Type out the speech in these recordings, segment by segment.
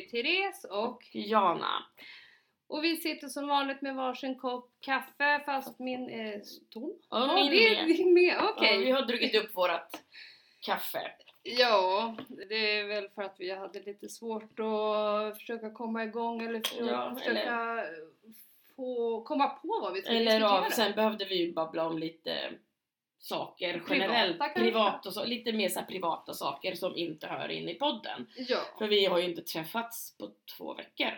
vi Therese och, Jana. och vi sitter som vanligt med varsin kopp kaffe fast min är tom. Ja, min det är med. med, okej. Ja, vi har druckit upp vårat kaffe. Ja, det är väl för att vi hade lite svårt att försöka komma igång eller för- Ja, försöka få komma på vad vi ska Eller diskutera. ja, sen behövde vi ju babbla om lite saker generellt. kanske? privat och så, lite mer så privata saker som inte hör in i podden. Ja. För vi har ju inte träffats på två veckor.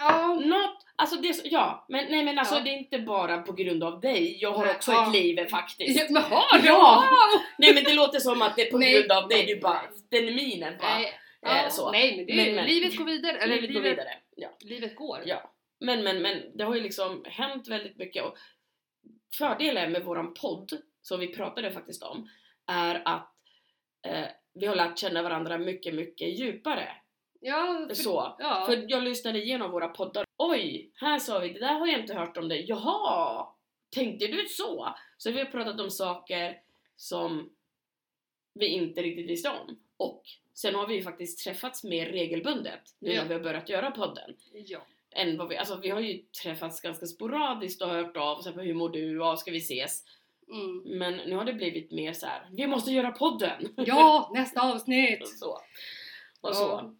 Ja, Något, alltså det, ja, men nej men alltså Ja. det är inte bara på grund av dig. Jag har Nej, också ja. ett liv faktiskt. men har du? Ja. Nej men det låter som att det är på Nej, grund av dig. Du bara, den minen bara. Nej, ja, så. nej men, det Men- men- livet går vidare. Eller livet går vidare. Ja. Livet går. Ja. Men, men, men det har ju liksom hänt väldigt mycket och fördelen med våran podd, som vi pratade faktiskt om, är att eh, vi har lärt känna varandra mycket, mycket djupare. Ja, för, Så. Ja. För jag lyssnade igenom våra poddar. Oj, här sa vi, det där har jag inte hört om dig. Jaha, tänkte du så? Så vi har pratat om saker som vi inte riktigt visste om. Och sen har vi ju faktiskt träffats mer regelbundet nu Ja. när vi har börjat göra podden ja. än vad vi, alltså vi har ju träffats ganska sporadiskt och hört av sig på hur mår du, ja ska vi ses? Mm. Men nu har det blivit mer så här. vi måste göra podden! ja, nästa avsnitt! så. Och så.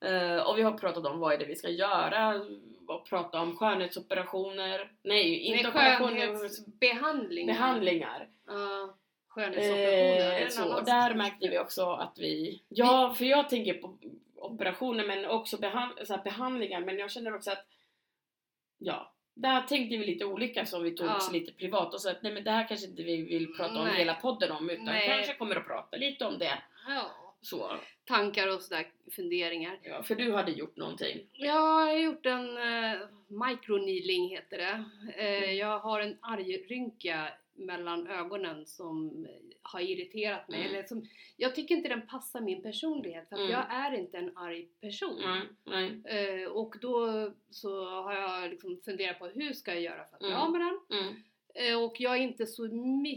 Eh, och vi har pratat om vad är det vi ska göra, och prata om skönhetsoperationer, nej inte Nej, operationer, skönhetsbehandling. behandlingar. Ja, skönhetsoperationer. en så, och där märkte vi också att vi, ja för jag tänker på operationer men också behand, så här, behandlingar men jag känner också att ja, där tänkte vi lite olika som vi tog Ja. också lite privat och så att nej men det här kanske inte vi vill prata om Nej. hela podden om utan Nej. kanske kommer att prata lite om det. Ja, Så, tankar och sådär, funderingar. ja, för du hade gjort någonting. Jag har gjort en uh, microneedling heter det. Mm. Eh, jag har en argrynka mellan ögonen som har irriterat mig. Mm. Eller som, jag tycker inte den passar min personlighet för Mm. jag är inte en arg person. Nej. Eh, och då så har jag liksom funderat på hur ska jag göra för att bli Mm. av med den. Mm. Eh, och jag är inte så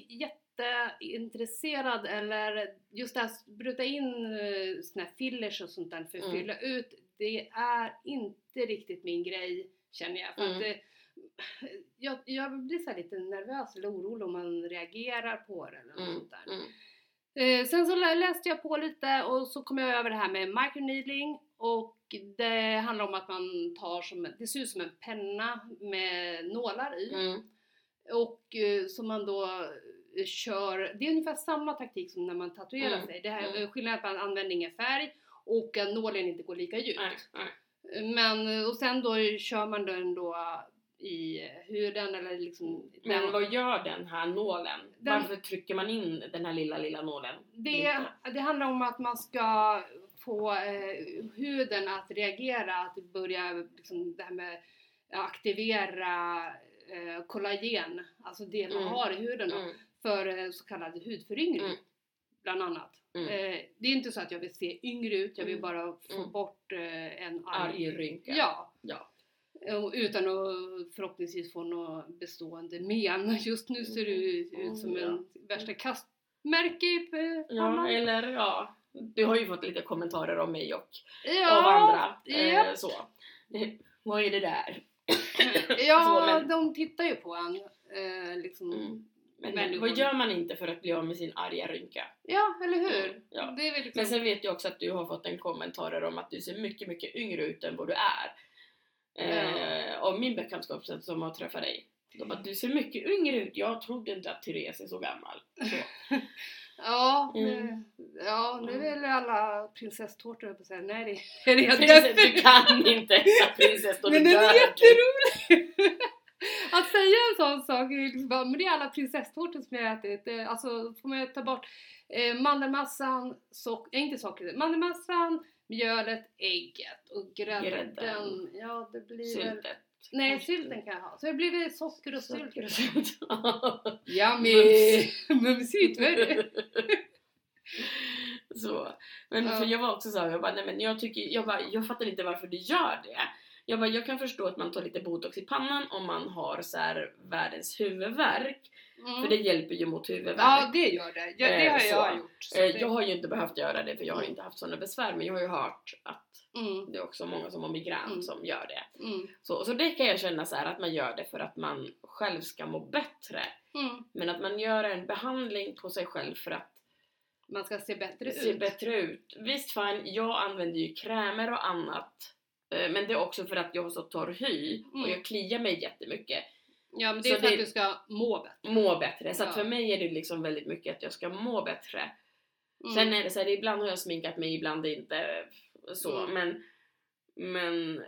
jätteintresserad eller just det här spruta in uh, såna här fillers och sånt där för att Mm. fylla ut. Det är inte riktigt min grej känner jag. För Mm. att, eh, jag, jag blir så lite nervös eller orolig om man reagerar på det eller något Mm. sånt där. Mm. Eh, sen så lä- läste jag på lite och så kom jag över det här med microneedling och det handlar om att man tar som, det ser ut som en penna med nålar i Mm. och eh, som man då eh, kör, det är ungefär samma taktik som när man tatuerar Mm, sig. Det här, mm. eh, Skillnaden är att man använder ingen färg och att nålen inte går lika djupt. Men, och sen då kör man den då i huden eller liksom Men den- vad gör den här nålen? Den- Varför trycker man in den här lilla, lilla nålen? Det, det handlar om att man ska få eh, huden att reagera, att börja liksom det här med aktivera eh, kollagen, alltså det man Mm. har i huden då, Mm. för eh, så kallad hudföryngring Mm. bland annat. Mm. Eh, det är inte så att jag vill se yngre ut, jag vill Mm. bara få Mm. bort eh, en arg... Arg rynka. Ja. Ja. Och Utan att förhoppningsvis få något bestående men. Just nu ser det ut Mm, som ja. en värsta kastmärke i Ja, eller ja. Du har ju fått lite kommentarer om mig och Ja, av andra. japp. Eh, så. Vad är det där? Ja, Så, men- de tittar ju på en. Eh, liksom. Mm. Men Människor. vad gör man inte för att bli av med sin arga rynka? Ja, eller hur? Ja. Är väl liksom... Men sen vet jag också att du har fått en kommentar om att du ser mycket, mycket yngre ut än vad du är. Eh, av min bekantskapskrets som har träffat dig. De bara, du ser mycket yngre ut. Jag trodde inte att Therese är så gammal. Så. Ja, Mm. ja, nu Mm. är väl alla prinsesstårtor jag på säga. Nej, det är det jag Prinsess, du kan inte äta prinsess och Men den är jätterolig! Att säga en sån sak är liksom bara, men det är alla prinsesstårtor som jag har ätit. Eh, Alltså får man ta bort eh, mandelmassan, sock, eh, inte sockret, mandelmassan, mjölet, ägget och grädden. Grädden. Ja, det blir väl... Syltet. Nej, sylten kan jag ha. Så det blir väl socker och sylt. Socker och sylt. Yummy! Mumsigt vad så. Men Ja. för jag var också så här, jag bara, nej men jag tycker, jag bara, jag fattar inte varför du gör det. Jag bara, jag kan förstå att man tar lite botox i pannan om man har så här världens huvudvärk. Mm. För det hjälper ju mot huvudvärk. Ja, det gör det. Ja, det Eh, har så. jag gjort. Så Eh, det- Jag har ju inte behövt göra det för jag har inte haft sådana besvär men jag har ju hört att Mm. Det är också många som har migrän Mm. som gör det. Mm. Så, så det kan jag känna så här att man gör det för att man själv ska må bättre. Mm. Men att man gör en behandling på sig själv för att Man ska se bättre se ut. bättre ut. Visst fine, jag använder ju krämer och annat. eh, Men det är också för att jag har så torr hy och Mm. jag kliar mig jättemycket. Ja men det är Så för det- att du ska må bättre. Må bättre. Så Ja. för mig är det liksom väldigt mycket att jag ska må bättre. Mm. Sen är det så här, ibland har jag sminkat mig, ibland inte så. Mm. Men, men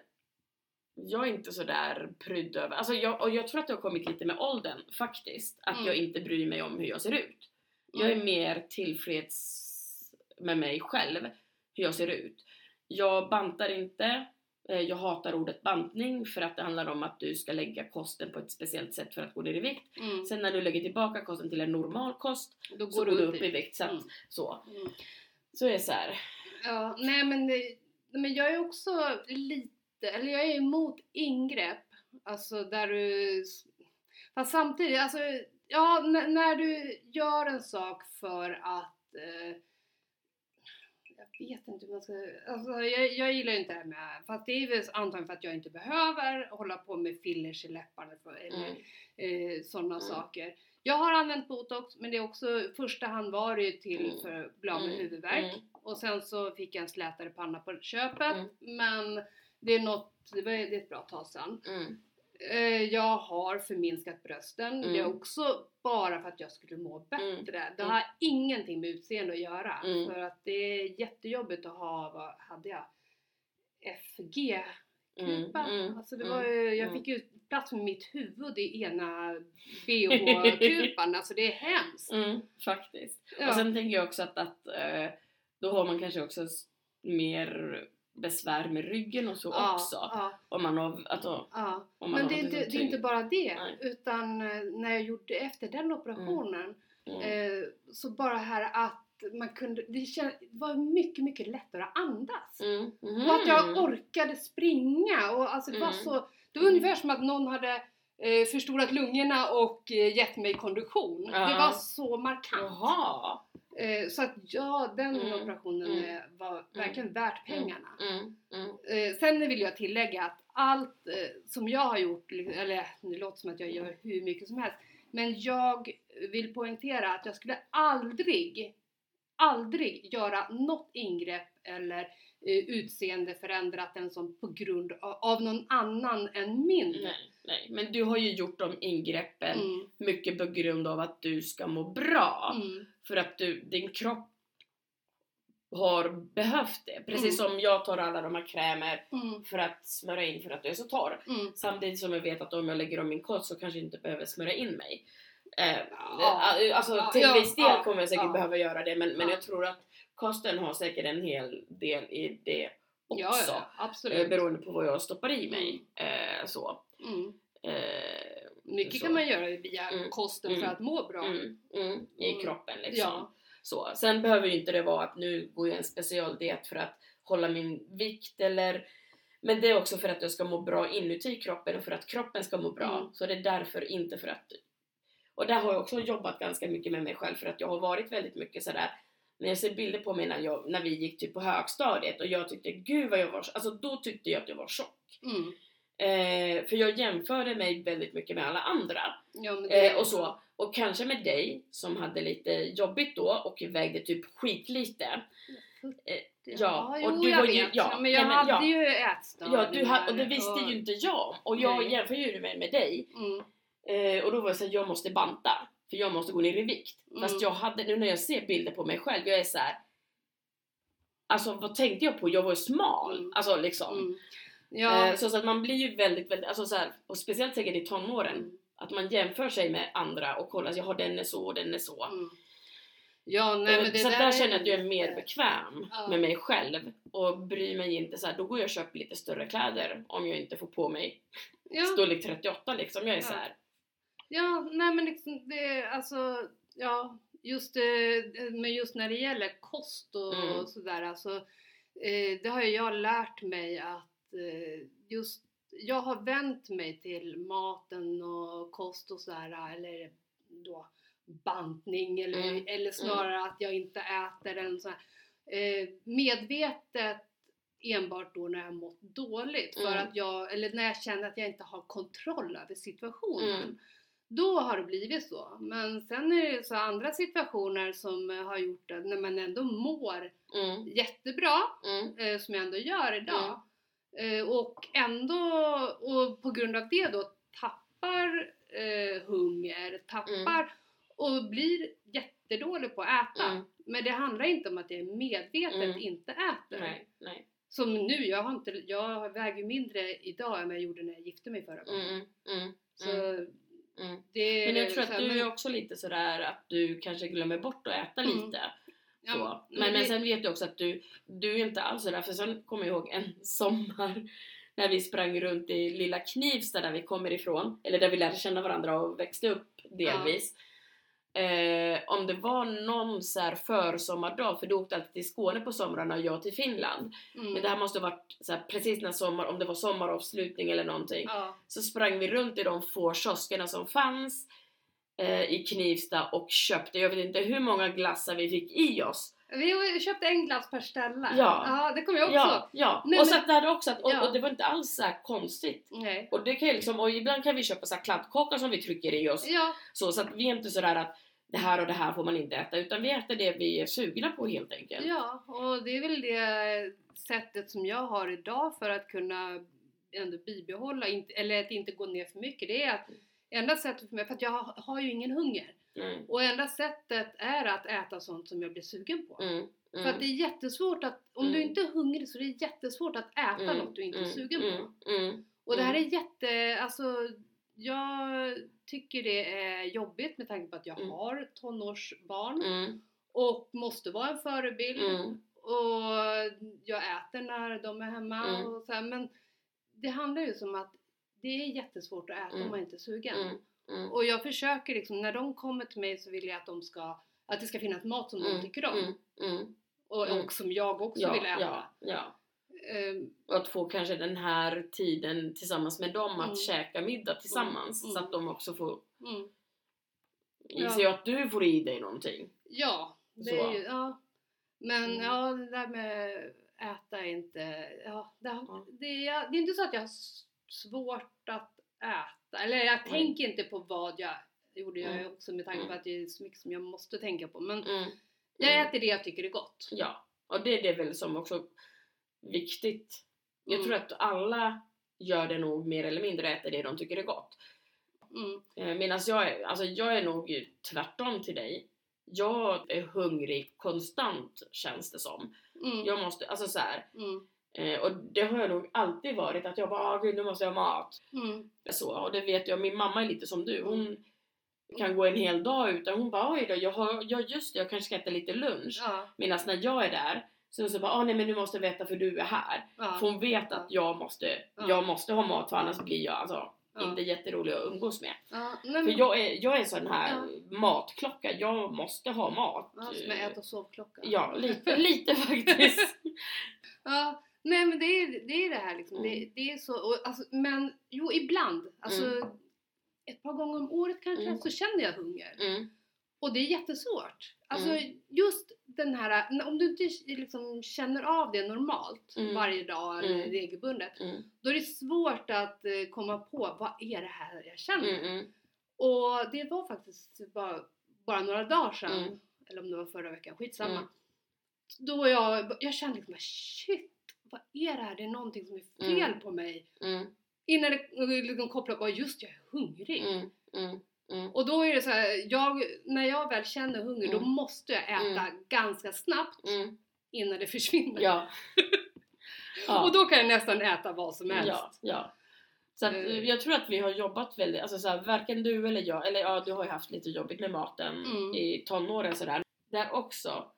jag är inte så där prydd över, alltså jag, och jag tror att det har kommit lite med åldern faktiskt. Att Mm. jag inte bryr mig om hur jag ser ut. Jag är Mm. mer tillfreds med mig själv, hur jag ser ut. Jag bantar inte, jag hatar ordet bantning för att det handlar om att du ska lägga kosten på ett speciellt sätt för att gå ner i vikt. Mm. Sen när du lägger tillbaka kosten till en normal kost Då så går du upp i vikt. Så, att, Mm. så. Mm. så är det så här. Ja, nej men, det- men jag är också lite, eller jag är emot ingrepp. Alltså där du, fast samtidigt, alltså ja, n- när du gör en sak för att eh, vet inte hur man ska, alltså jag, jag gillar ju inte det här med, fast det är väl antagligen för att jag inte behöver hålla på med fillers i läpparna för, eller Mm. eh, sådana Mm. saker. Jag har använt botox men det är också, i första hand var det ju till Mm. för att bli av med Mm. huvudvärk. Mm. Och sen så fick jag en slätare panna på köpet. Mm. Men det är något, det var det är ett bra tag sedan. Mm. Eh, jag har förminskat brösten. Det är Mm. också bara för att jag skulle må bättre. Det Mm. har ingenting med utseende att göra. Mm. För att det är jättejobbigt att ha, vad hade jag? FG kupa. Mm. Alltså det Mm. var jag Mm. fick ju plats med mitt huvud i ena bh-kupan. alltså det är hemskt. Mm, faktiskt. Ja. Och sen tänker jag också att, att eh, då har man kanske också mer besvär med ryggen och så ja, också. Ja, Om man har, alltså, ja. om man Men det är, något inte, som det är inte bara det. Nej. Utan eh, när jag gjorde efter den operationen Mm. eh, så bara här att man kunde, det var mycket, mycket lättare att andas. Mm. Och att jag orkade springa och alltså det var Mm. så, det var ungefär som att någon hade eh, förstorat lungorna och eh, gett mig konduktion. Ja. Det var så markant. Jaha! Eh, så att ja, den Mm, operationen mm, var verkligen värt pengarna. Mm. Mm. Eh, sen vill jag tillägga att allt eh, som jag har gjort, eller det låter som att jag gör hur mycket som helst, men jag vill poängtera att jag skulle aldrig, aldrig göra något ingrepp eller eh, utseende förändrat den som på grund av, av någon annan än min. Nej, nej. Men du har ju gjort de ingreppen Mm, mycket på grund av att du ska må bra. mm, För att du, din kropp har behövt det. Precis Mm. som jag tar alla de här krämer mm, för att smörja in för att jag är så torr. mm. Samtidigt som jag vet att om jag lägger om min kost så kanske jag inte behöver smörja in mig. Eh, Ja. eh, alltså Ja, till ja, viss del kommer jag säkert behöva göra det men, men Ja. jag tror att kosten har säkert en hel del i det också. Ja, ja, eh, absolut. beroende på vad jag stoppar i mig. Eh, så. Mm. Eh, Mycket Så. kan man göra via Mm, kosten mm, för att må bra. mm, mm, I kroppen liksom. Ja. Så. Sen behöver ju inte det vara att nu går jag en specialdiet för att hålla min vikt eller men det är också för att jag ska må bra inuti kroppen och för att kroppen ska må bra. Mm. Så det är därför, inte för att... Och där har jag också jobbat ganska mycket med mig själv för att jag har varit väldigt mycket sådär när jag ser bilder på mig när, jag, när vi gick typ på högstadiet och jag tyckte gud vad jag var Alltså då tyckte jag att jag var tjock. Mm. Eh, för jag jämförde mig väldigt mycket med alla andra. Ja, det Eh, och så. Och kanske med dig som hade lite jobbigt då och vägde typ skitlite. Eh, ja, jo, och du jag var ju- vet. ja, men jag nej, men hade ja. ju ätstörningar. Ja, du hade, och det visste ju inte jag. Och jag Nej. jämför ju mig med dig. Mm, Eh, och då var jag såhär, jag måste banta. För jag måste gå ner i vikt. Mm. Fast jag hade, nu när jag ser bilder på mig själv, jag är så här. Alltså vad tänkte jag på? Jag var ju smal. Mm. Alltså liksom. mm. Ja. Eh, så, så att man blir ju väldigt, väldigt, alltså så här, och speciellt säkert i tonåren. Mm, Att man jämför sig med andra och kollar, jaha den är så och den är så. mm. Ja, nej, Eh, men det så där är känner jag att jag är mer bekväm Ja. med mig själv och bryr mig inte så här. då går jag och köper lite större kläder om jag inte får på mig Ja, storlek 38 liksom. Jag är Ja. så här. ja, nej men liksom det, alltså, ja, just det, men just när det gäller kost och Mm. sådär, alltså, eh, det har ju jag lärt mig att eh, just, jag har vänt mig till maten och kost och sådär, eller då bantning eller, Mm. eller snarare att jag inte äter en sån här, eh, medvetet enbart då när jag mått dåligt. För Mm. att jag, eller när jag känner att jag inte har kontroll över situationen. Mm. Då har det blivit så. Men sen är det så andra situationer som eh, har gjort att när man ändå mår Mm. jättebra, Mm. eh, som jag ändå gör idag. Eh, och ändå, och på grund av det då tappar eh, hunger, tappar och blir jättedålig på att äta. Mm. Men det handlar inte om att jag medvetet Mm. inte äter. Nej, nej. Som nu, jag, har inte, jag väger mindre idag än vad jag gjorde när jag gifte mig förra gången. Mm. Mm. Så Mm. Mm. det Men jag tror så att här, du är också lite sådär att du kanske glömmer bort att äta Mm. lite. Ja, men Men, sen vet jag också att du, du är inte alls sådär, för sen kommer jag ihåg en sommar när vi sprang runt i lilla Knivsta där vi kommer ifrån, eller där vi lärde känna varandra och växte upp delvis. Eh, om det var någon så här försommardag, för du åkte alltid till Skåne på somrarna och jag till Finland. mm, Men det här måste ha varit så här, precis när sommar, om det var sommaravslutning eller någonting. ja, Så sprang vi runt i de få kioskerna som fanns i Knivsta och köpte, jag vet inte hur många glassar vi fick i oss. Vi köpte en glass per ställe. Ja. ja det kommer jag också Ja, ja. Nej, och men- så att det hade också att, och, Ja. och det var inte alls så konstigt. Nej. Och det kan liksom, och ibland kan vi köpa så här kladdkaka som vi trycker i oss. Ja, Så, så att vi är inte sådär att det här och det här får man inte äta, utan vi äter det vi är sugna på helt enkelt. ja, och det är väl det sättet som jag har idag för att kunna ändå bibehålla, eller att inte gå ner för mycket. Det är att enda sättet för mig, för jag har, har ju ingen hunger. Mm, Och enda sättet är att äta sånt som jag blir sugen på. mm, För mm, att det är jättesvårt att, om du Mm. inte är hungrig så är det jättesvårt att äta mm, något du inte är mm, sugen på. mm, mm, Och det här Mm. är jätte, alltså jag tycker det är jobbigt med tanke på att jag Mm. har tonårsbarn mm, och måste vara en förebild mm, och jag äter när de är hemma Mm. och så här, men det handlar ju som att det är jättesvårt att äta Mm. om man inte är sugen. mm, mm. Och jag försöker liksom, när de kommer till mig så vill jag att de ska, att det ska finnas mat som de Mm, tycker om. mm, mm. Och, mm. och som jag också Ja, vill äta. ja, ja. Ehm, Och att få kanske den här tiden tillsammans med dem att Mm. käka middag tillsammans Mm, så mm. att de också får mm. Gissar jag att du får i dig någonting. Ja, det Så. är ju, ja. Men Mm. ja, det där med äta är inte, ja, det, Ja. det, är, det är inte så att jag svårt att äta. Eller jag Nej. tänker inte på vad jag, gjorde jag Mm. också med tanke på Mm. att det är så mycket som jag måste tänka på. Men Mm. jag Mm. äter det jag tycker är gott. Ja, och det är det väl som också viktigt. Jag Mm. tror att alla gör det nog mer eller mindre, äter det de tycker är gott. Mm. Eh, Medan jag är, alltså jag är nog tvärtom till dig. Jag är hungrig konstant känns det som. Mm. Jag måste, alltså så här. Mm. Eh, och det har jag nog alltid varit att jag bara ah, gud nu måste jag ha mat. Mm. Så, och det vet jag, min mamma är lite som du. Hon kan gå en hel dag utan hon bara oj då, jag har, ja just det, jag kanske ska äta lite lunch. Ja, Medan när jag är där så så bara ah, nej men nu måste vi äta för du är här. ja, För hon vet att jag måste, Ja. jag måste ha mat för annars blir jag alltså ja. inte jätterolig att umgås med. ja. Nej, För men, jag är, jag är en sån här matklocka, jag måste ha mat. ja, som en ät och sovklocka. Ja, lite, lite faktiskt. Ja, nej men det är det, är det här liksom. Mm. Det, det är så, och, alltså, men jo ibland, alltså Mm. ett par gånger om året kanske, Mm. så känner jag hunger. Mm, Och det är jättesvårt. Alltså Mm. just den här, om du inte liksom känner av det normalt Mm. varje dag eller regelbundet, då är det svårt att eh, komma på vad är det här jag känner. Och det var faktiskt bara, bara några dagar sedan, eller om det var förra veckan, skitsamma. Mm. Då jag, jag kände liksom shit, vad är det här? Det är någonting som är fel Mm. på mig. mm, Innan det liksom kopplar på just jag är hungrig. mm, mm, mm. Och då är det så här, jag, när jag väl känner hunger då Mm. måste jag äta ganska snabbt innan det försvinner. Ja. ja. Och då kan jag nästan äta vad som helst. Ja, ja. Så att, Eh. jag tror att vi har jobbat väldigt, alltså så här, varken du eller jag, eller ja du har ju haft lite jobbigt med maten i tonåren sådär. Där också,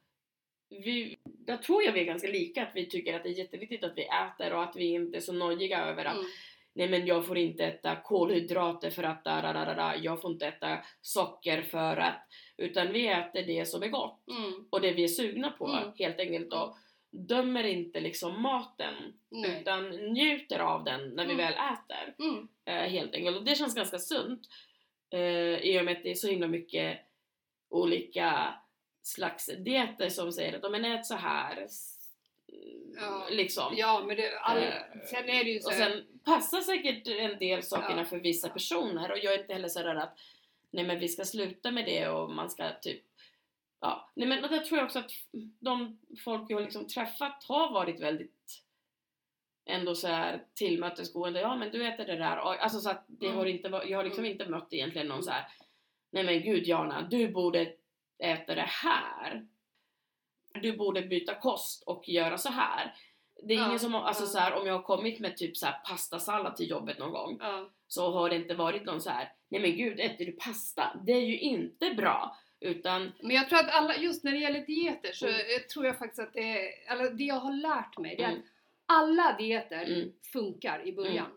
vi, där tror jag vi är ganska lika, att vi tycker att det är jätteviktigt att vi äter och att vi inte är så nojiga över att Mm. nej men jag får inte äta kolhydrater för att da, da, da, da, jag får inte äta socker för att utan vi äter det som är gott Mm. och det vi är sugna på Mm. helt enkelt och dömer inte liksom maten Nej. utan njuter av den när vi Mm. väl äter. Mm. Eh, helt enkelt. Och det känns ganska sunt. Eh, I och med att det är så himla mycket olika slags dieter som säger att om man ät så här Ja. Liksom. Ja, men det, all, Eh, sen är det ju så Och sen passar säkert en del sakerna Ja. för vissa personer och jag är inte heller sådär att nej men vi ska sluta med det och man ska typ Ja, nej men där tror jag också att de folk jag har liksom träffat har varit väldigt ändå så här tillmötesgående. Ja men du äter det där. Alltså så att det Mm. har inte jag har liksom Mm. inte mött egentligen någon så här. Nej men gud Jana, du borde äta det här. Du borde byta kost och göra så här. Det är Ja, ingen som alltså ja. så här, om jag har kommit med typ så här pastasallad till jobbet någon gång ja. så har det inte varit någon så här. nej men gud äter du pasta? Det är ju inte bra. Utan, Men jag tror att alla, just när det gäller dieter så Mm. eh, tror jag faktiskt att det, eller det jag har lärt mig det är Mm. att alla dieter Mm. funkar i början.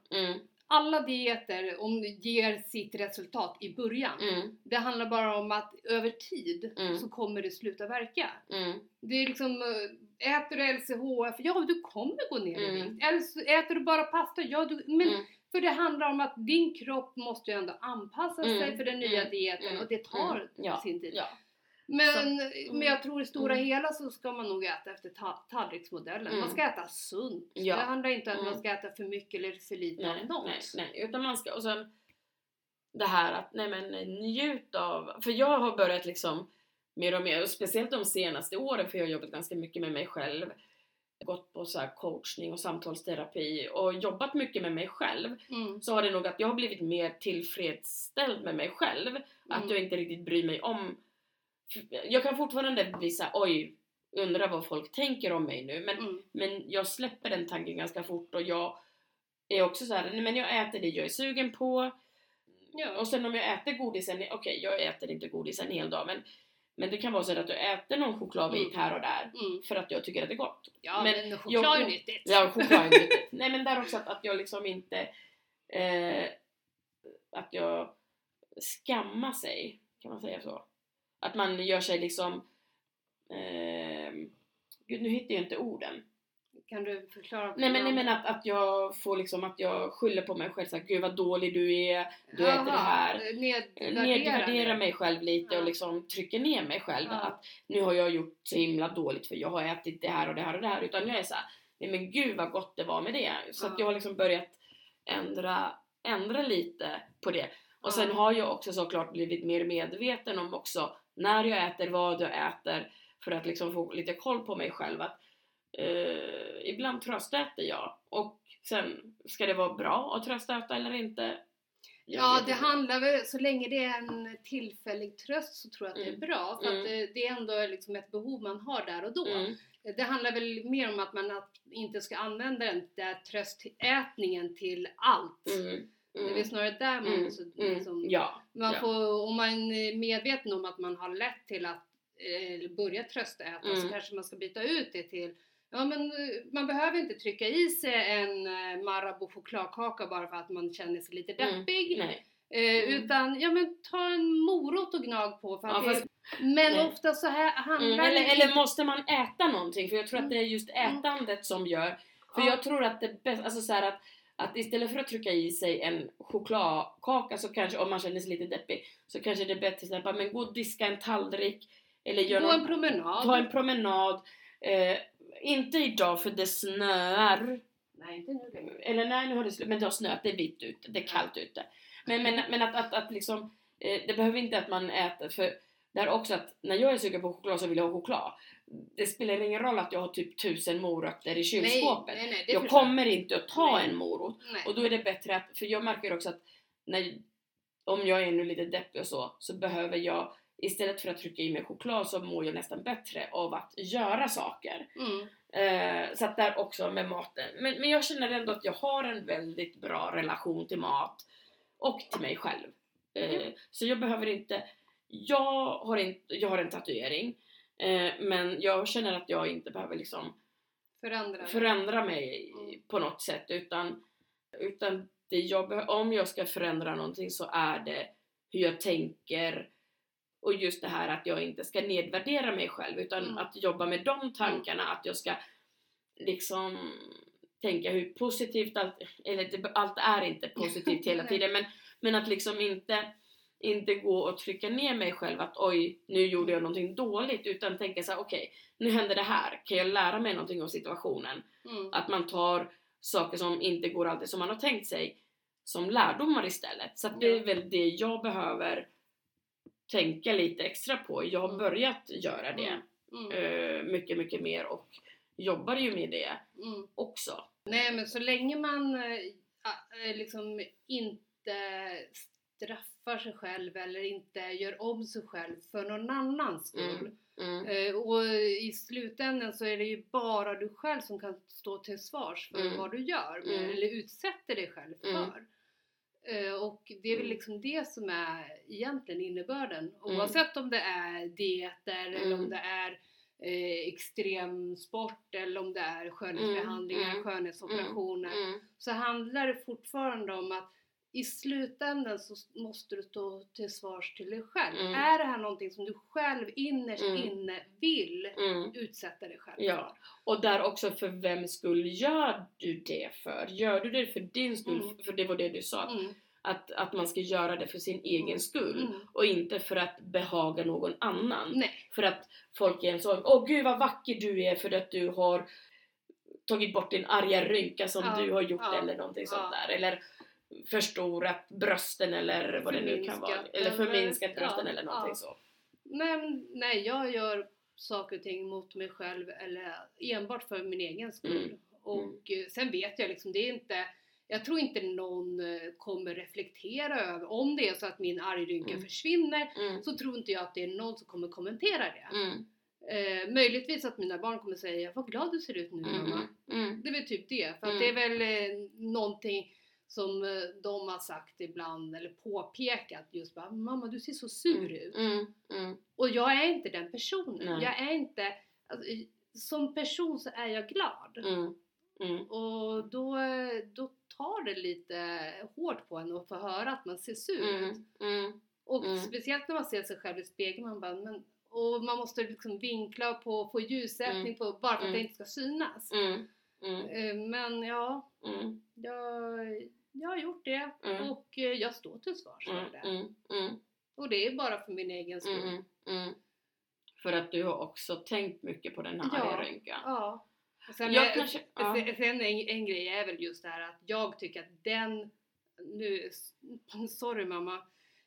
Alla dieter om, ger sitt resultat i början. mm, Det handlar bara om att över tid Mm. så kommer det sluta verka. mm, Det är liksom, eh, äter du LCHF, ja du kommer gå ner i Mm. vikt. Äter du bara pasta, ja du, men Mm. för det handlar om att din kropp måste ju ändå anpassa sig Mm. för den nya dieten och det tar ja, sin tid. ja. Men, Så- men jag tror i stora Mm. hela så ska man nog äta efter ta- tallriksmodellen. Mm. Man ska äta sunt. Ja. Det handlar inte om att Mm. man ska äta för mycket eller för lite Nej, av något. nej, nej, utan man ska, och sen det här att, nej men njut av, för jag har börjat liksom mer och mer, och speciellt de senaste åren för jag har jobbat ganska mycket med mig själv gått på så coachning och samtalsterapi och jobbat mycket med mig själv Mm. så har det nog att jag har blivit mer tillfredsställd med mig själv att Mm. jag inte riktigt bryr mig om jag kan fortfarande bli såhär, oj undrar vad folk tänker om mig nu men Mm. men jag släpper den tanken ganska fort och jag är också så här, nej men jag äter det jag är sugen på. Ja. Och sen om jag äter godisen, okej jag äter inte godis en hel dag men, men det kan vara så att jag äter någon chokladbit Mm. här och där Mm. för att jag tycker att det är gott. Ja, Men men, choklad är jag- ju nyttigt. Ja, choklad är nyttigt. Nej men där också att, att jag liksom inte eh, att jag skammar sig, kan man säga så? Att man gör sig liksom eh, Gud nu hittar jag inte orden. Kan du förklara? Nej men, nej, men att, att jag får liksom att jag skyller på mig själv såhär, gud vad dålig du är, du äter det här. Nedvärdera, nedvärderar mig själv lite Ja. och liksom trycker ner mig själv. Ja. Att nu har jag gjort så himla dåligt för jag har ätit det här och det här och det här. Utan jag är såhär, nej men gud vad gott det var med det. Så att Ja. jag har liksom börjat ändra, ändra lite på det. Och sen har jag också såklart blivit mer medveten om också när jag äter, vad jag äter. För att liksom få lite koll på mig själv. Att eh, ibland tröstäter jag. Och sen, ska det vara bra att tröstäta eller inte? Jag Ja, det inte. handlar väl, så länge det är en tillfällig tröst så tror jag att det Mm. är bra. För Mm. att det, det är ändå liksom ett behov man har där och då. Mm. Det handlar väl mer om att man inte ska använda den där tröstätningen till allt. Mm. Det är Mm. väl snarare där man Mm. måste Mm. liksom, Ja. man ja. får, om man är medveten om att man har lätt till att eh, börja tröstäta så Mm. kanske man ska byta ut det till Ja men eh, man behöver inte trycka i sig en eh, Marabou chokladkaka bara för att man känner sig lite Mm. deppig. Eh, Mm. Utan, ja men ta en morot och gnag på för att Ja, fast- Men nej. ofta så här handlar Mm. det Eller, inte- eller måste man äta någonting? För jag tror att det är just Mm. ätandet som gör... För Ja. jag tror att det bästa, alltså så att, att istället för att trycka i sig en chokladkaka så kanske, om man känner sig lite deppig, så kanske det är bättre att bara, men gå och diska en tallrik eller gör Gå någon, en promenad. ta en promenad. Eh, inte idag för det snöar. Nej inte nu längre. Eller nej, nu har det men det har snöat, det är vitt ute, det är kallt ute. Men, men, men att, att, att liksom, eh, det behöver inte att man äter, för det är också att när jag är sugen på choklad så vill jag ha choklad. Det spelar ingen roll att jag har typ tusen morötter i kylskåpet. Nej, nej, nej, jag kommer inte att ta en morot. Och då är det bättre att, för jag märker också att när, om jag är nu lite deppig och så, så behöver jag istället för att trycka i mig choklad så mår jag nästan bättre av att göra saker. Mm. Eh, så att där också med maten. Men, men jag känner ändå att jag har en väldigt bra relation till mat och till mig själv. Eh, Mm. Så jag behöver inte, jag har, inte, jag har en tatuering eh, men jag känner att jag inte behöver liksom Förändra. förändra mig Mm. på något sätt utan, utan det jag om jag ska förändra någonting så är det hur jag tänker och just det här att jag inte ska nedvärdera mig själv utan Mm. att jobba med de tankarna att jag ska liksom tänka hur positivt allt, eller allt är inte positivt hela tiden men, men att liksom inte inte gå och trycka ner mig själv att oj, nu gjorde jag någonting dåligt utan tänka så här: okej, nu händer det här, kan jag lära mig någonting av situationen? Mm. Att man tar saker som inte går alltid som man har tänkt sig som lärdomar istället. Så att det är väl det jag behöver tänka lite extra på. Jag har Mm. börjat göra det Mm. eh, mycket, mycket mer och jobbar ju med det Mm. också. Nej men så länge man eh, eh, liksom inte straffar sig själv eller inte gör om sig själv för någon annans skull. Mm. Eh, och i slutändan så är det ju bara du själv som kan stå till svars för Mm. vad du gör Mm. eller utsätter dig själv Mm. för. Eh, och det är väl Mm. liksom det som är egentligen innebörden. Mm. Oavsett om det är dieter eller om Mm. det är eh, extremsport eller om det är skönhetsbehandlingar, Mm. skönhetsoperationer. Mm. Så handlar det fortfarande om att i slutändan så måste du stå till svars till dig själv. Mm. Är det här någonting som du själv innerst Mm. inne vill Mm. utsätta dig själv Ja. Och där också för vem skull gör du det för? Gör du det för din skull? Mm. För det var det du sa, för? Mm. att, att man ska göra det för sin egen Mm. skull och inte för att behaga någon annan. Nej. För att folk är en sån, åh gud vad vacker du är för att du har tagit bort din arga rynka som Ja, du har gjort ja, eller någonting sånt där. Eller förstorat brösten eller vad det nu kan vara. Eller förminskat brösten ja, eller någonting ja. så. Nej, nej, jag gör saker och ting mot mig själv eller enbart för min egen skull. Mm. Och eh, sen vet jag liksom, det är inte jag tror inte någon eh, kommer reflektera över, om det är så att min argrynka Mm. försvinner, Mm. så tror inte jag att det är någon som kommer kommentera det. Mm. Eh, möjligtvis att mina barn kommer säga, vad glad du ser ut nu Mm. mamma. Mm. Det är väl typ det, för att Mm. det är väl eh, någonting som eh, de har sagt ibland, eller påpekat just bara, mamma du ser så sur ut. Mm. Mm. Och jag är inte den personen. Nej. Jag är inte, alltså, som person så är jag glad. Mm. Mm. Och då, då tar det lite hårt på en att få höra att man ser sur ut. Mm. Mm. Och Mm. speciellt när man ser sig själv i spegeln, man bara, men, och man måste liksom vinkla på, få ljussättning Mm. på, bara för att Mm. det inte ska synas. Mm. Mm. Eh, Men ja, Mm. jag, jag har gjort det Mm. och eh, jag står till svars för Mm. det. Mm. Mm. Och det är bara för min egen skull. För att du har också tänkt mycket på den här Ja. arga rynkan. Ja. Och sen, Jag är- kanske- ja. sen- en, en grej är väl just det här att jag tycker att den, nu, sorry mamma,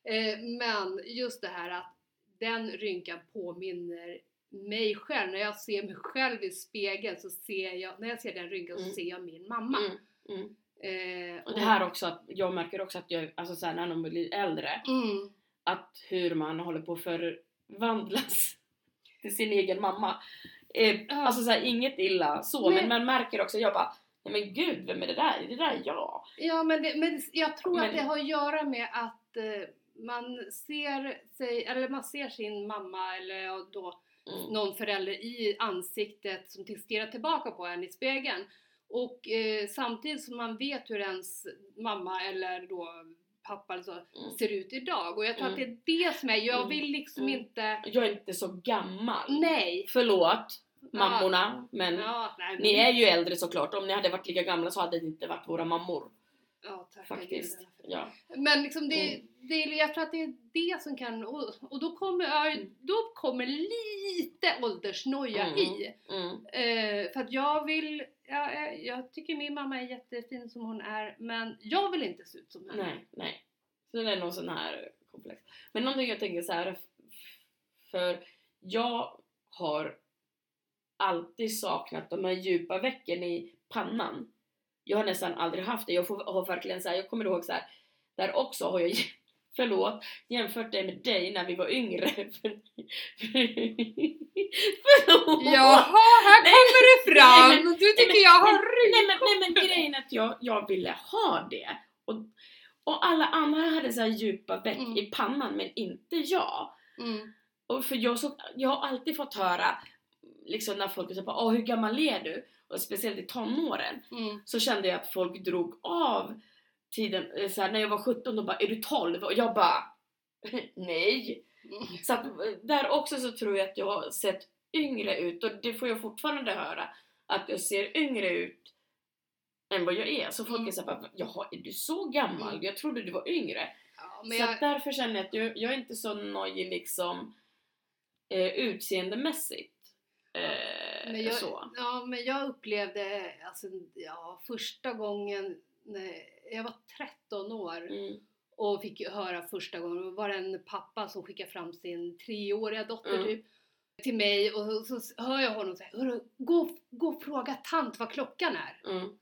eh, men just det här att den rynkan påminner mig själv, när jag ser mig själv i spegeln så ser jag, när jag ser den rynkan så Mm. ser jag min mamma. Mm. Mm. Eh, Och det här också att jag märker också att jag, alltså såhär när de blir äldre, Mm, att hur man håller på att förvandlas till sin egen mamma. Eh, Ja. Alltså såhär inget illa så, Nej. men man märker också, jag bara Nej men gud, vem är det där? Det där är jag. Ja, men, det, men jag tror att Men- det har att göra med att eh, man ser sig, eller man ser sin mamma eller då Mm. någon förälder i ansiktet som stirrar tillbaka på en i spegeln. Och eh, samtidigt som man vet hur ens mamma eller då pappa eller så Mm. ser ut idag. Och jag tror Mm. att det är det som är, jag Mm. vill liksom Mm. inte, Jag är inte så gammal. nej! Förlåt mammorna, men Ja, nej, ni är ju äldre såklart. Om ni hade varit lika gamla så hade det inte varit våra mammor. Ja, tack Faktiskt. Ja. Men liksom det, Mm. det, jag tror att det är det som kan, och, och då, kommer, ja, Mm. då kommer lite åldersnoja i. Eh, för att jag vill, ja, jag, jag tycker min mamma är jättefin som hon är, men jag vill inte se ut som henne. Nej, nej. Så det är någon sån här komplex. Men någonting jag tänker så här. För jag har alltid saknat de här djupa vecken i pannan. Jag har nästan aldrig haft det. Jag får, har verkligen så här, jag kommer ihåg så här. Där också har jag, förlåt, jämfört det med dig när vi var yngre. förlåt! Jaha, här Nej, kommer det nej, fram! men- du tycker nej, jag har Nej men, nej men grejen är att jag, jag ville ha det. Och, och alla andra hade så här djupa veck Mm. i pannan men inte jag. mm. Och för jag, så, jag har alltid fått höra liksom när folk säger Åh hur gammal är du? Och speciellt i tonåren Mm. så kände jag att folk drog av tiden, eh, så här, när jag var 17 då bara är du 12? Och jag bara nej. Så att, eh, där också så tror jag att jag har sett yngre ut och det får jag fortfarande höra att jag ser yngre ut än vad jag är. Så folk Mm. är såhär, jaha är du så gammal? Mm. Jag trodde du var yngre. Ja, så jag, därför känner jag att jag, jag är inte så nojig liksom eh, utseendemässigt. Eh, Men jag, så. Ja, men jag upplevde alltså, ja, första gången jag var 13 år Mm, och fick höra första gången, då var det en pappa som skickade fram sin treåriga dotter Mm. typ till mig och så, så hör jag honom säga "Hörru, gå, gå och fråga tant vad klockan är. mm,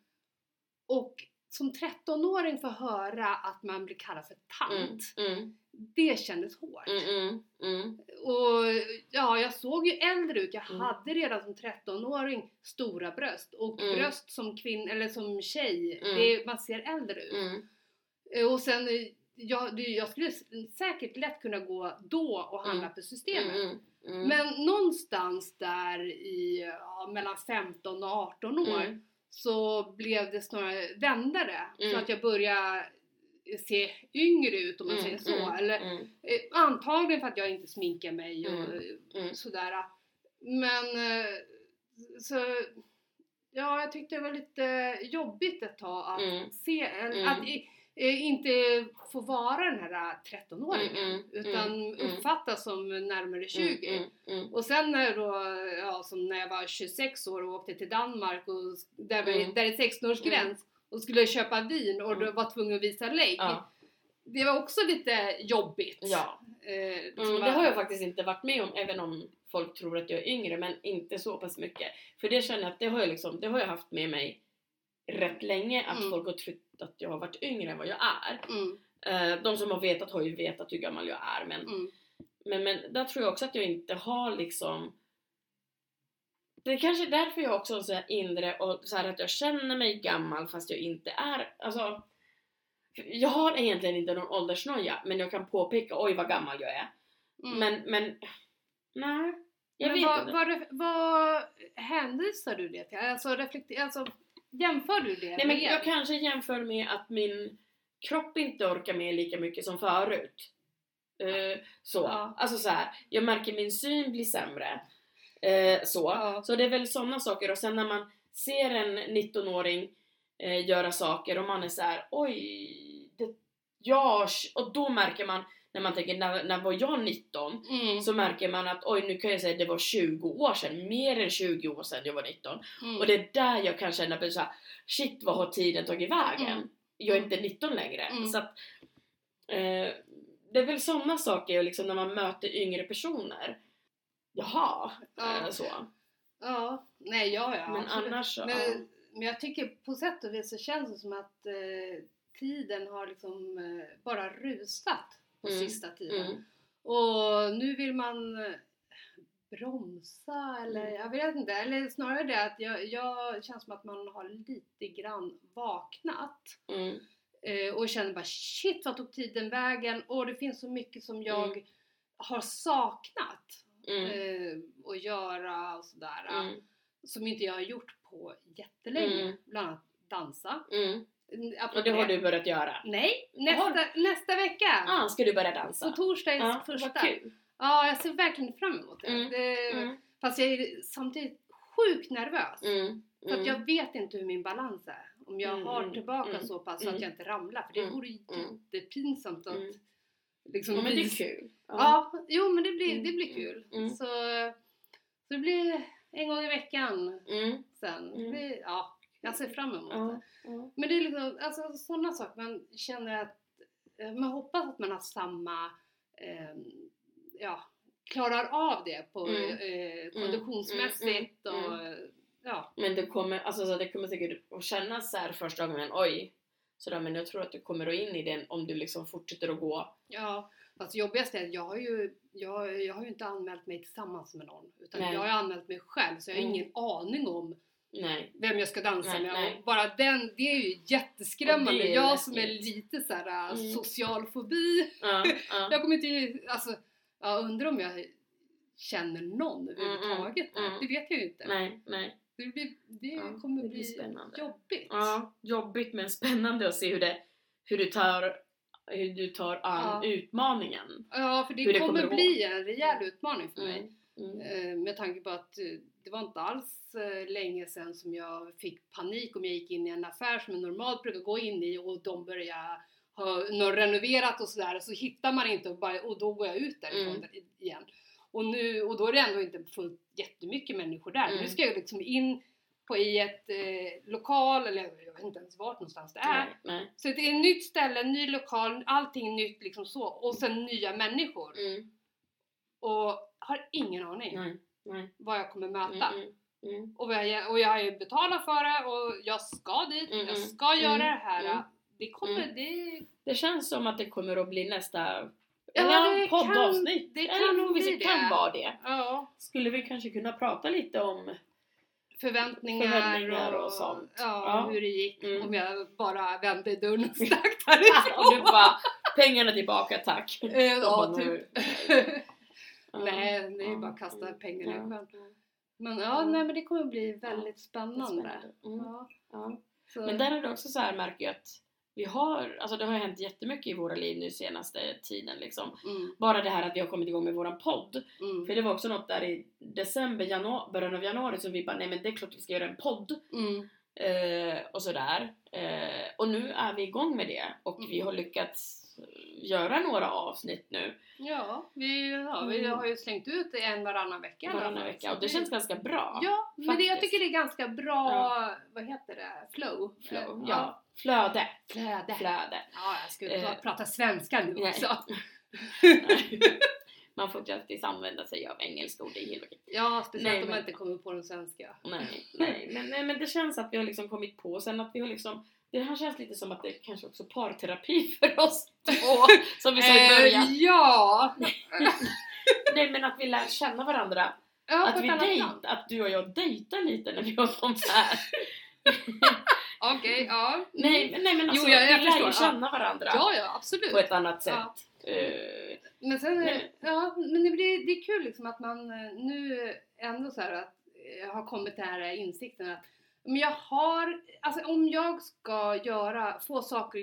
Och som 13-åring få höra att man blir kallad för mm, tant, mm, det kändes hårt. mm, mm, mm, Och ja, jag såg ju äldre ut. Jag Mm. hade redan som 13-åring stora bröst. Och Mm. bröst som kvinna, eller som tjej, Mm. det, man ser äldre ut. mm, Och sen, jag, jag skulle säkert lätt kunna gå då och handla Mm. på systemet. mm, mm, Men någonstans där i ja, mellan 15 och 18 år Mm. Så blev det snarare vändare. Mm. Så att jag började se yngre ut om man mm, säger så. mm, Eller, mm, Eh, antagligen för att jag inte sminkar mig och Mm, mm. sådär. Men eh, så ja, jag tyckte det var lite jobbigt ett tag att Mm. se, Mm. att i- inte få vara den här 13-åringen Mm, mm, utan mm, mm. uppfattas som närmare 20. Mm, mm, Och sen när, då, ja, som när jag var 26 år och åkte till Danmark och där, var, där är 16-årsgräns och skulle köpa vin och då var tvungen att visa lägg. Ja, Det var också lite jobbigt. ja. Eh, liksom det har jag faktiskt inte varit med om, även om folk tror att jag är yngre, men inte så pass mycket. För det känner jag att det har jag, liksom, det har jag haft med mig rätt länge, att Mm. folk har trott att jag har varit yngre än vad jag är. Mm, Eh, de som har vetat har ju vetat hur gammal jag är, men, mm, men, men där tror jag också att jag inte har liksom det är kanske därför jag också är så här inre och så här att jag känner mig gammal fast jag inte är, alltså jag har egentligen inte någon åldersnoja men jag kan påpeka oj vad gammal jag är. mm. Men, men, nej. Jag Men vet vad, inte. vad, vad hänvisar du det till? Alltså, reflekter, alltså jämför du det Nej men med? jag kanske jämför med att min kropp inte orkar med lika mycket som förut. Eh, så. Ja. Alltså så här, jag märker min syn blir sämre. Eh, så. Ja. så det är väl sådana saker och sen när man ser en 19-åring eh, göra saker och man är så här: oj, det görs och då märker man när man tänker när, när var jag 19? Mm, Så märker man att oj nu kan jag säga det var 20 år sedan, mer än 20 år sedan jag var 19. mm, Och det är där jag kan känna så här, shit vad har tiden tagit vägen? Mm. Jag är inte 19 längre. Mm. Så att, eh, det är väl sådana saker liksom, när man möter yngre personer. Jaha, Ja. eh, så. ja, nej ja, ja Men absolut. annars så. Men, men jag tycker på sätt och vis så känns det som att eh, tiden har liksom eh, bara rusat på Mm, sista tiden. mm, Och nu vill man eh, bromsa eller Mm. jag vet inte. Eller snarare det att jag, jag känns som att man har lite grann vaknat. mm, Eh, och känner bara shit vad tog tiden vägen? Och det finns så mycket som jag Mm. har saknat mm, eh, att göra och sådär. mm, Som inte jag har gjort på jättelänge. Mm. Bland annat dansa. Mm. Mm, Och det har du börjat göra? Nej, nästa, nästa vecka! Ah, ska du börja dansa? På torsdag är Ja, första. vad kul! Ja, jag ser verkligen fram emot det. Mm, det Mm, Fast jag är samtidigt sjukt nervös. mm, För att mm, jag vet inte hur min balans är. Om jag Mm, har mm, tillbaka mm, så pass så mm. att jag inte ramlar. För det Mm, vore mm. jättepinsamt att Mm. liksom Ja, men det är kul. Ja, jo men det blir, Mm, det blir mm, kul. mm. Så, så det blir en gång i veckan Mm, sen. Det Mm. ja, jag ser fram emot det. Men det är liksom, alltså sådana saker man känner att eh, man hoppas att man har samma, eh, ja, klarar av det på Mm. eh, konditionsmässigt Mm, mm, och eh, ja. Men det kommer, alltså, så det kommer säkert att kännas så här första gången, oj. Sådär, men jag tror att du kommer att in i den om du liksom fortsätter att gå. Ja, fast jobbigast är att jag har ju, jag, jag har ju inte anmält mig tillsammans med någon. Utan Nej. jag har anmält mig själv så jag har Mm. ingen aning om Nej. vem jag ska dansa Nej, med. nej. Och bara den, det är ju jätteskrämmande. Ja, det är jag som är lite såhär Mm. social fobi. Ja, ja. Jag kommer inte, alltså, jag undrar om jag känner någon överhuvudtaget. mm, mm. Det vet jag ju inte. Nej, nej. Det, blir, det kommer det bli spännande. jobbigt. Ja, jobbigt men spännande att se hur, det, hur, du, tar, hur du tar an utmaningen. Ja, för det, Hur det kommer, kommer gå. bli en rejäl utmaning för mig. Mm. Mm. Eh, Med tanke på att eh, det var inte alls eh, länge sedan som jag fick panik om jag gick in i en affär som jag normalt brukar gå in i och de började har något renoverat och sådär så hittar man inte och, bara, och då går jag ut därifrån Mm. igen. Och, nu, och då är det ändå inte fullt jättemycket människor där. Mm. Nu ska jag liksom in på i ett eh, lokal, eller jag vet inte ens vart någonstans det är. Nej, nej. Så det är ett nytt ställe, ny lokal, allting nytt liksom så. Och sen nya människor. Mm, Och har ingen aning nej, nej. vad jag kommer möta. Mm, mm, mm. Och, jag, och jag har ju betalat för det och jag ska dit, Mm, jag mm, ska göra mm, det här. mm. Det kommer, Mm. det... Det känns som att det kommer att bli nästa Ja, eller det poddavsnitt. kan- det Eller kan nog visst, bli det kan det. vara det. Ja, Skulle vi kanske kunna prata lite om förväntningar, Förväntningar och sånt. Ja, Ja. hur det gick. Mm. Om jag bara vände dörren och stack och du därifrån. bara pengarna tillbaka tack. Eh, ja, bara, typ. Nej, det är ja, bara att kasta mm, pengar i sjön. Men ja, Mm. nej men det kommer bli väldigt spännande. Mm, Ja. Men där är det också så här märker jag att vi har, alltså det har ju hänt jättemycket i våra liv nu senaste tiden liksom. mm, Bara det här att vi har kommit igång med våran podd. mm, För det var också något där i december, januari, början av januari som vi bara nej men det är klart vi ska göra en podd. mm. Eh, och sådär. Eh, och nu är vi igång med det och vi Mm. har lyckats göra några avsnitt nu Ja, vi, ja, vi Mm. har ju slängt ut en varannan vecka. varannan vecka och det känns ganska bra. Ja, men det, jag faktiskt. tycker det är ganska bra, Ja. vad heter det, flow? Flow, ja. Flöde. Flöde. Flöde. Ja, jag skulle Eh, pra- prata svenska nu nej. också. Man får faktiskt använda sig av engelska ord, det är helt okej. Ja, speciellt Nej, om man men- inte kommer på den svenska. Nej, nej, men, nej, men det känns att vi har liksom kommit på sen att vi har liksom det här känns lite som att det är kanske också är parterapi för oss två, som vi sa i början. Eh, ja! Nej men att vi lär känna varandra. ja att vi dejt, att du och jag dejtar lite när vi har sånt här. Okej, ja. Nej, nej men alltså, Jo, jag- jag vi lär ju förstår, ja. känna varandra Ja, ja, absolut. på ett annat sätt. Ja. Eh, Men sen, Nej. ja, men det, blir, det är kul liksom att man eh, nu ändå så här att har kommit till den här insikten att men jag har, alltså om jag ska göra, få saker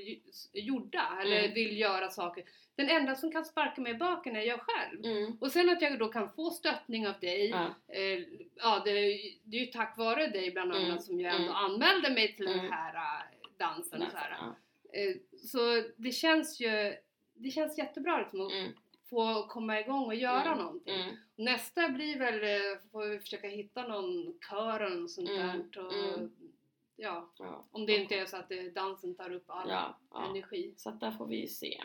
gjorda eller Mm. vill göra saker, den enda som kan sparka mig i baken är jag själv. mm, Och sen att jag då kan få stöttning av dig, ja, eh, ja det, är- det är ju tack vare dig bland annat Mm, som jag ändå mm. anmälde mig till den Mm. här eh, dansen. och Så, här. ja, Eh, så det känns ju, det känns jättebra liksom att mm, få komma igång och göra Mm, någonting. mm, Nästa blir väl, eh, får vi försöka hitta någon kör eller något sånt Mm, där. Och, mm. Ja, ja, om det inte är så att eh, dansen tar upp all ja, ja. energi. Så att där får vi ju se.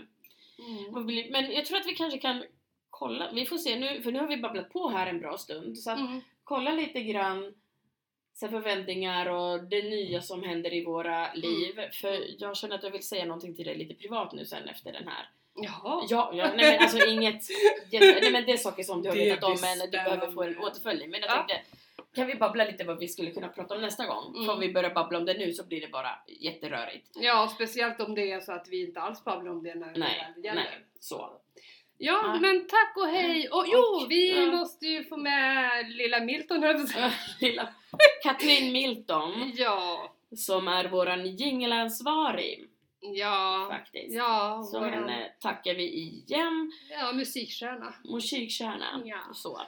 Mm. Men jag tror att vi kanske kan kolla, vi får se nu, för nu har vi babblat på här en bra stund. Så att Mm. kolla lite grann så förväntningar och det nya som händer i våra liv. För jag känner att jag vill säga någonting till dig lite privat nu sen efter den här. Jaha. Ja, ja nej men alltså inget jätte, nej men det är saker som du har Det vetat om men du behöver få en återföljning. Men jag Ja. tänkte, kan vi babbla lite vad vi skulle kunna prata om nästa gång? Mm. För om vi börjar babbla om det nu så blir det bara jätterörigt. Ja, speciellt om det är så att vi inte alls babblar om det när Nej, det gäller. nej, så. Ja, Nej. men tack och hej! Och jo, Och, vi ja. måste ju få med lilla Milton. Lilla Katrin Milton Ja, som är våran jingelansvarig ja, faktiskt. ja, Så henne tackar vi igen. ja, musikstjärna. Musikkärna. Ja. Så.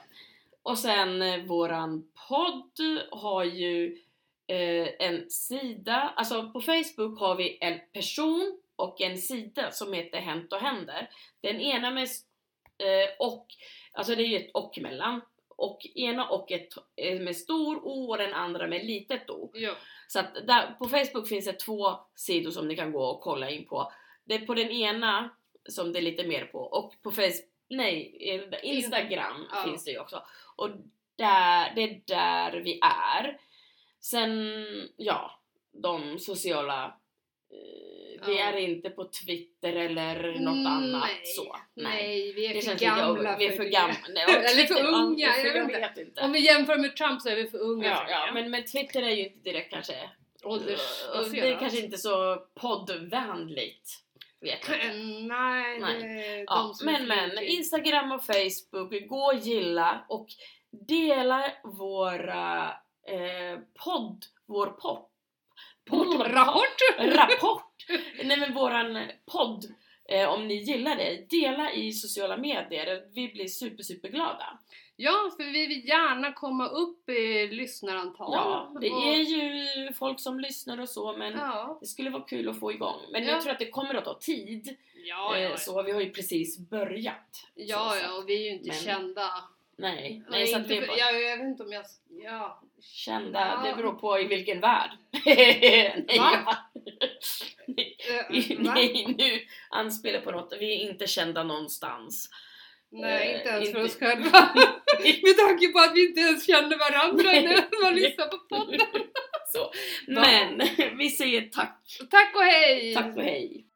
Och sen eh, våran podd har ju eh, en sida, alltså på Facebook har vi en person och en sida som heter Hänt och händer. Den ena med eh, och, alltså det är ju ett och mellan. Och ena och ett eh, med stor O och den andra med litet O. Ja. Så att där, på Facebook finns det två sidor som ni kan gå och kolla in på. Det är på den ena som det är lite mer på och på Facebook, nej, eh, Instagram Ja. finns det ju också. Och där, det är där vi är. Sen, ja, de sociala eh, vi Ja. är inte på Twitter eller något Mm, annat nej. så. Nej, vi är Det för gamla vi är för gamla. Nej, Eller för ja, unga, jag vet inte. Om vi jämför med Trump så är vi för unga Ja, för ja men, men Twitter är ju inte direkt kanske Åldersbaserat. det är kanske inte så poddvänligt. Vet jag inte. Nej, Nej. Ja, men men. Instagram och Facebook, gå och gilla och dela våra eh, podd, vår podd, podd Rapport! rapport, nej men våran podd Eh, om ni gillar det, dela i sociala medier. Vi blir super, super glada. Ja, för vi vill gärna komma upp i lyssnarantal. Ja, det Och- är ju folk som lyssnar och så, men Ja, det skulle vara kul att få igång. Men Ja. jag tror att det kommer att ta tid. ja, Eh, ja. Så vi har ju precis börjat. Ja, ja, och vi är ju inte Men- kända. Nej, Nej, nej så inte för, bara jag, jag vet inte om jag... Ja. kända. Ja. Det beror på i vilken värld. nej, Va? nej, Eh, va? nej, nu anspelar på något. Vi är inte kända någonstans. Nej, Eh, inte ens för inte- oss själva. Med tanke på att vi inte ens känner varandra när man lyssnar på podden. så. Men vi säger tack. Tack och hej! Tack och hej.